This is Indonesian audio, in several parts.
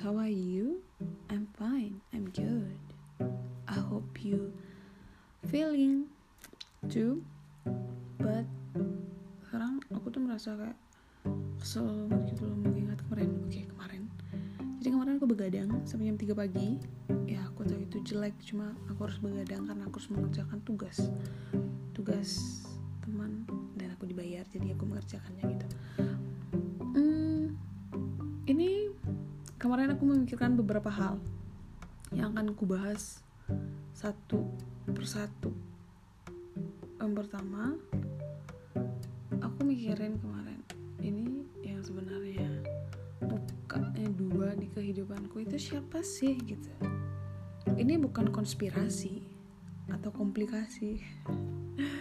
how are you? I'm fine, I'm good. I hope you feeling too. But sekarang aku tuh merasa kayak kesel banget gitu loh mengingat kemarin. Oke, kemarin. Jadi kemarin aku begadang sampai jam 3 pagi. Ya, aku tahu itu jelek, cuma aku harus begadang karena aku harus mengerjakan tugas. Tugas teman dan aku dibayar, jadi aku mengerjakannya gitu. Hmm, ini kemarin aku memikirkan beberapa hal yang akan kubahas satu persatu. Yang pertama, aku mikirin kemarin ini yang sebenarnya mukanya dua di kehidupanku itu siapa sih gitu. Ini bukan konspirasi atau komplikasi.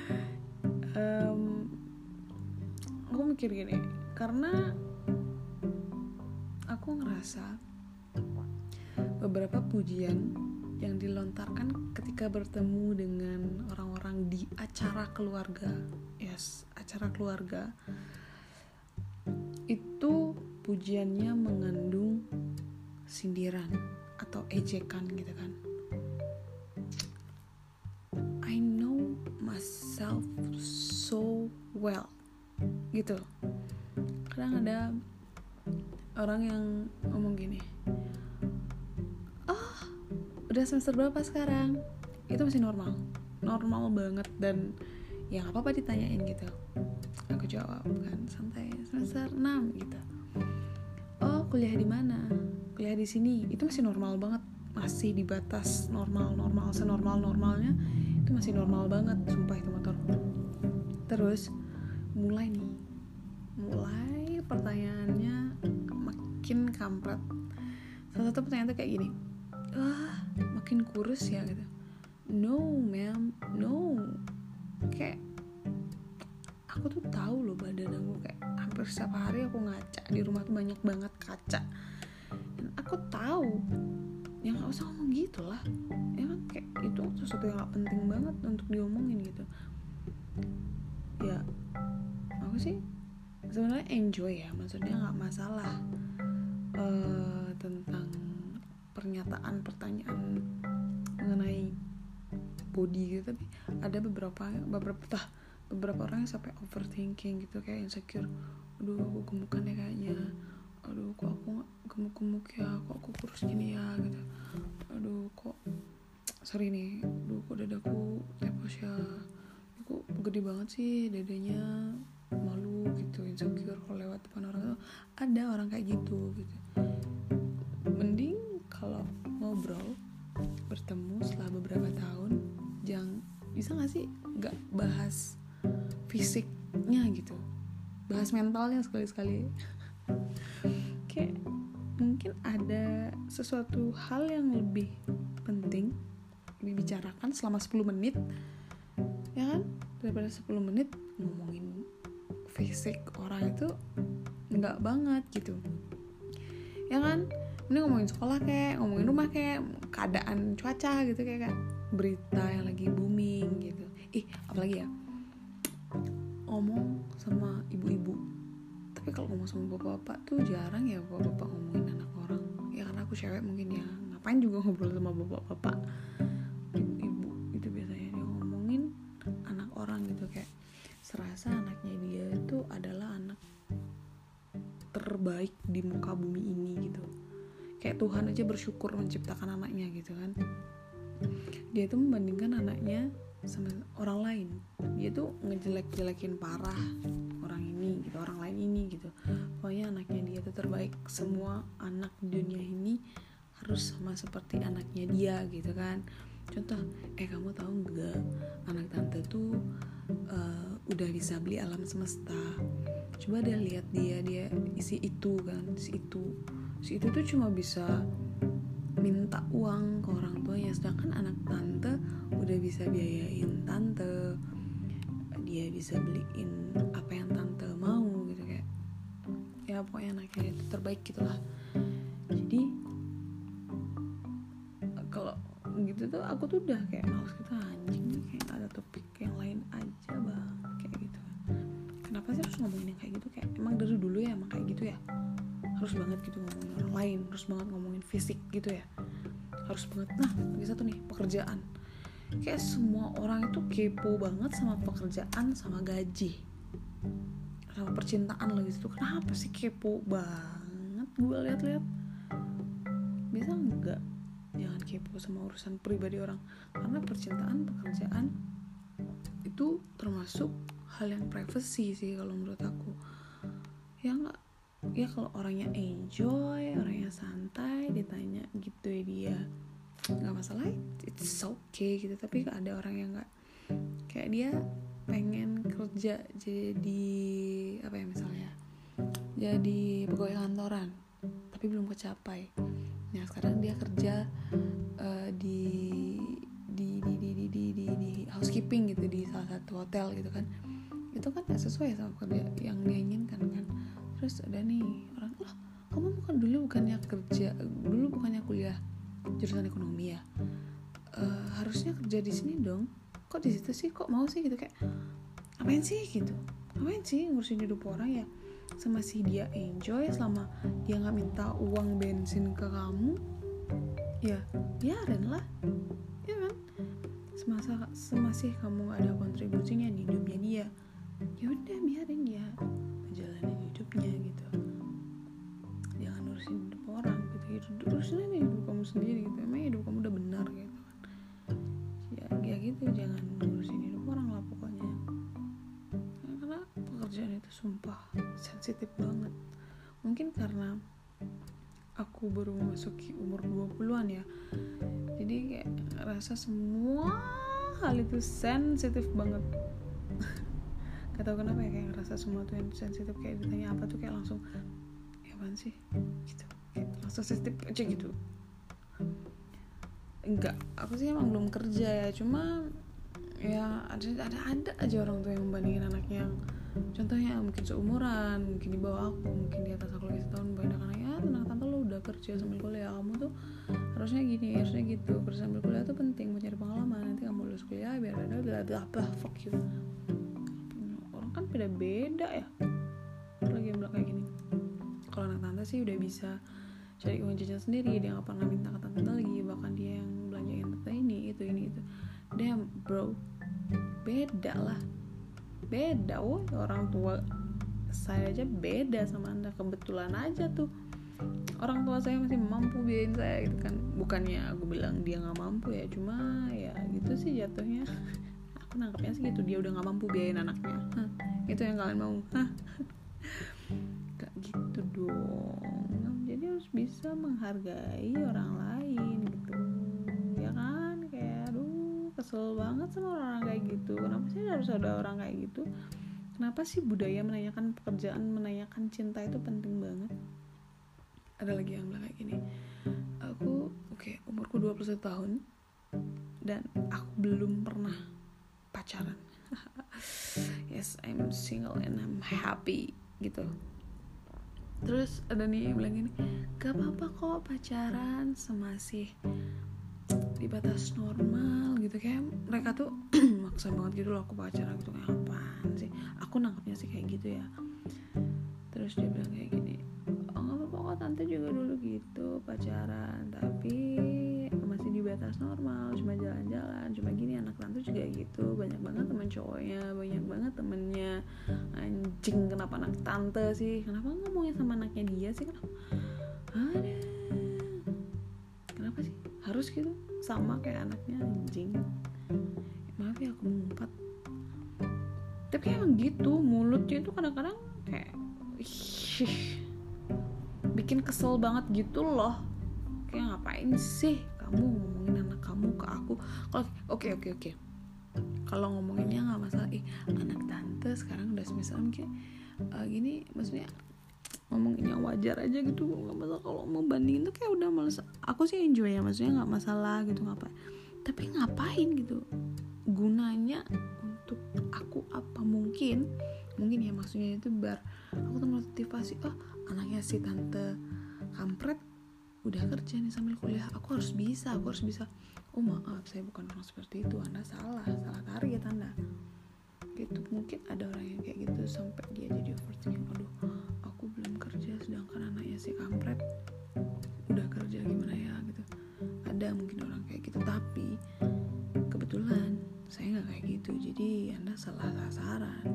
um, aku mikir gini, karena aku ngerasa beberapa pujian yang dilontarkan ketika bertemu dengan orang-orang di acara keluarga, yes, acara keluarga itu pujiannya mengandung sindiran atau ejekan gitu kan. I know myself so well gitu. Kadang ada orang yang ngomong gini oh udah semester berapa sekarang? Itu masih normal normal banget dan ya apa-apa ditanyain gitu. Aku jawab kan santai semester 6 gitu. Oh kuliah di mana? Kuliah di sini. Itu masih normal banget masih di batas normal normal senormal normalnya itu masih normal banget sumpah itu motor. Terus mulai nih mulai pertanyaannya makin kampret. Salah satu pertanyaan tuh kayak gini wah makin kurus ya gitu. No ma'am no. Kayak aku tuh tahu loh badan aku kayak hampir setiap hari aku ngaca di rumah tuh banyak banget kaca. Dan aku tahu yang nggak usah ngomong gitu lah. Emang kayak itu sesuatu yang gak penting banget untuk diomongin gitu. Ya aku sih sebenarnya enjoy ya maksudnya nggak masalah uh, tentang pernyataan pertanyaan mengenai body gitu tapi ada beberapa beberapa tah beberapa orang yang sampai overthinking gitu kayak insecure. Aduh aku gemukan ya kayaknya. Aduh kok aku gemuk-gemuk ya? Kok aku kurus gini ya? Gitu. Aduh kok sorry nih. Aduh kok dadaku tepos ya? Kok gede banget sih dadanya? Malu gitu insecure kalau lewat depan orang. Tuh ada orang kayak gitu gitu mending kalau ngobrol bertemu setelah beberapa tahun jangan bisa gak sih nggak bahas fisiknya gitu? Bahas mentalnya sekali-sekali. Kayak mungkin ada sesuatu hal yang lebih penting dibicarakan selama 10 menit ya kan? Daripada 10 menit ngomongin fisik orang itu nggak banget gitu ya kan? Ini ngomongin sekolah kayak ngomongin rumah kayak keadaan cuaca gitu kayak, kayak berita yang lagi booming gitu. Ih apalagi ya? Ngomong sama ibu-ibu. Tapi kalau ngomong sama bapak-bapak tuh jarang ya bapak-bapak ngomongin anak orang. Ya karena aku cewek mungkin ya. Ngapain juga ngobrol sama bapak-bapak? Ibu-ibu itu biasanya dia ngomongin anak orang gitu kayak serasa anaknya dia itu adalah anak terbaik di muka bumi kayak Tuhan aja bersyukur menciptakan anaknya gitu kan. Dia tuh membandingkan anaknya sama orang lain. Dia tuh ngejelek-jelekin parah orang ini gitu orang lain ini gitu. Pokoknya anaknya dia tuh terbaik. Semua anak dunia ini harus sama seperti anaknya dia gitu kan. Contoh eh kamu tahu nggak? Anak tante tuh uh, udah bisa beli alam semesta. Coba deh lihat dia dia isi itu kan si itu si itu tuh cuma bisa minta uang ke orang tuanya. Sedangkan anak tante udah bisa biayain tante. Dia bisa beliin apa yang tante mau gitu kayak ya pokoknya anaknya itu terbaik gitulah. Jadi kalau gitu tuh aku tuh udah kayak males gitu anjing nih kayak ada topik yang lain aja bang kayak gitu. Kenapa sih harus ngomongin yang kayak gitu? Kayak emang dari dulu ya emang kayak gitu ya harus banget gitu ngomongin orang lain harus banget ngomongin fisik gitu ya. Harus banget. Nah lagi satu nih pekerjaan. Kayak semua orang itu kepo banget sama pekerjaan sama gaji. Sama percintaan lagi itu kenapa sih kepo banget gue lihat-lihat bisa nggak jangan kepo sama urusan pribadi orang? Karena percintaan pekerjaan itu termasuk hal yang privacy sih kalau menurut aku. Ya nggak ya kalau orangnya enjoy orangnya santai ditanya gitu ya dia. Nggak masalah it's okay gitu. Tapi ada orang yang nggak kayak dia pengen kerja jadi apa ya misalnya jadi pegawai kantoran tapi belum kecapai. Nah sekarang dia kerja uh, di, di, di di di di di di housekeeping gitu di salah satu hotel gitu kan. Itu kan gak sesuai sama kerja yang dia inginkan kan terus ada nih orang loh kamu bukan dulu bukannya kerja dulu bukannya kuliah jurusan ekonomi ya? Uh, harusnya kerja di sini dong. Kok di situ sih? Kok mau sih? Gitu kayak apain sih? Gitu. Apain sih ngurusin hidup orang ya? Sama si dia enjoy selama dia nggak minta uang bensin ke kamu ya biarin lah. Ya kan? Semasa semasih kamu ada kontribusinya di hidupnya dia ya udah biarin dia menjalani hidupnya gitu. Jangan urusin hidup orang gitu. Hidup urusin aja hidup kamu sendiri gitu. Emang hidup kamu udah benar gitu kan. Ya ya gitu. Jangan ngurusin hidup orang lah pokoknya. Ya, karena pekerjaan itu sumpah sensitif banget. Mungkin karena aku baru memasuki umur 20-an ya. Jadi kayak rasa semua hal itu sensitif banget gak tau kenapa ya kayak ngerasa semua tuh yang sensitif kayak ditanya apa tuh kayak langsung ya apaan sih? Gitu kayak langsung sensitif aja gitu. Enggak aku sih emang belum kerja ya cuma ya ada ada ada aja orang tuh yang membandingin anaknya yang contohnya mungkin seumuran mungkin di bawah aku mungkin di atas aku lagi setahun banyak anaknya tenang tante lo udah kerja sambil kuliah kamu tuh harusnya gini harusnya gitu kerja sambil kuliah tuh penting buat cari pengalaman nanti kamu lulus kuliah biar ada bla bla bla fuck you orang kan beda beda ya. Lagi bilang kayak gini. Kalau anak tante sih udah bisa cari uang jajan sendiri. Dia nggak pernah minta ke tante lagi. Bahkan dia yang belanjain tante ini itu ini itu. Damn bro. Beda lah. Beda woy orang tua saya aja beda sama anda. Kebetulan aja tuh. Orang tua saya masih mampu biayain saya gitu kan. Bukannya aku bilang dia nggak mampu ya. Cuma ya gitu sih jatuhnya. Aku nangkepnya sih gitu. Dia udah nggak mampu biayain anaknya itu yang kalian mau. Gak gitu dong. Jadi harus bisa menghargai orang lain gitu. Ya kan? Kayak aduh kesel banget sama orang, -orang kayak gitu. Kenapa sih harus ada orang kayak gitu? Kenapa sih budaya menanyakan pekerjaan menanyakan cinta itu penting banget? Ada lagi yang bilang kayak gini aku oke okay, umurku 21 tahun dan aku belum pernah pacaran yes I'm single and I'm happy gitu. Terus ada nih yang bilang gini gak apa-apa kok pacaran semasih di batas normal gitu. Kayak mereka tuh maksa banget gitu loh aku pacaran gitu kayak apaan sih? Aku nangkepnya sih kayak gitu ya. Terus dia bilang kayak gini oh nggak apa-apa kok tante juga dulu gitu pacaran tapi di normal cuma jalan-jalan cuma gini anak tante juga gitu. Banyak banget teman cowoknya banyak banget temennya. Anjing kenapa anak tante sih? Kenapa ngomongin sama anaknya dia sih? Kenapa? Ada kenapa sih? Harus gitu. Sama kayak anaknya anjing. Maaf ya aku ngumpat tapi emang gitu mulutnya itu kadang-kadang kayak bikin kesel banget gitu loh. Kayak ngapain sih kamu ngomongin anak kamu ke aku. Kalau oke oke oke. Kalau ngomonginnya nggak masalah ih anak tante sekarang udah semester kayak uh, gini maksudnya ngomonginnya wajar aja gitu nggak masalah. Kalau mau bandingin tuh kayak udah males. Aku sih enjoy ya maksudnya nggak masalah gitu ngapain tapi ngapain gitu? Gunanya untuk aku apa mungkin? Mungkin ya maksudnya itu biar aku tuh motivasi oh anaknya si tante kampret udah hmm. kerja nih sambil kuliah. Aku harus bisa aku harus bisa. Oh maaf saya bukan orang seperti itu. Anda salah salah target tanda gitu. Mungkin ada orang yang kayak gitu sampai dia jadi overthinking. Aduh aku belum kerja sedangkan anaknya si kampret. Udah kerja gimana ya gitu. Ada mungkin orang kayak gitu. Tapi kebetulan saya nggak kayak gitu. Jadi anda salah sasaran.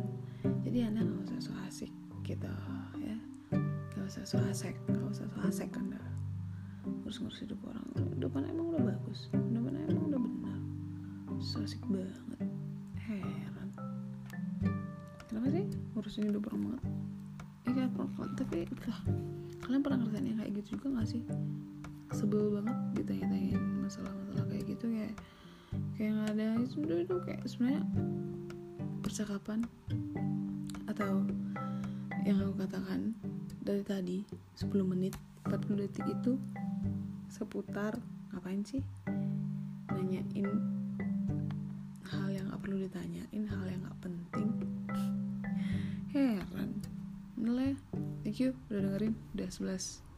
Jadi anda nggak usah so asik gitu ya. Nggak usah so asik nggak usah so asik anda ngurus-ngurus hidup orang. Depan emang udah bagus. Depan emang udah benar. So asik banget. Heran. Kenapa sih ngurusin hidup orang banget? Ya kan tapi lah kalian pernah ngerasain yang kayak gitu juga gak sih? Sebel banget ditanya-tanyain masalah-masalah kayak gitu kayak kayak nggak ada. Itu itu kayak sebenarnya percakapan atau yang aku katakan dari tadi 10 menit 40 detik itu seputar ngapain sih? Nanyain hal yang gak perlu ditanyain hal yang gak penting. Heran. Nilai, thank you udah dengerin. Udah 11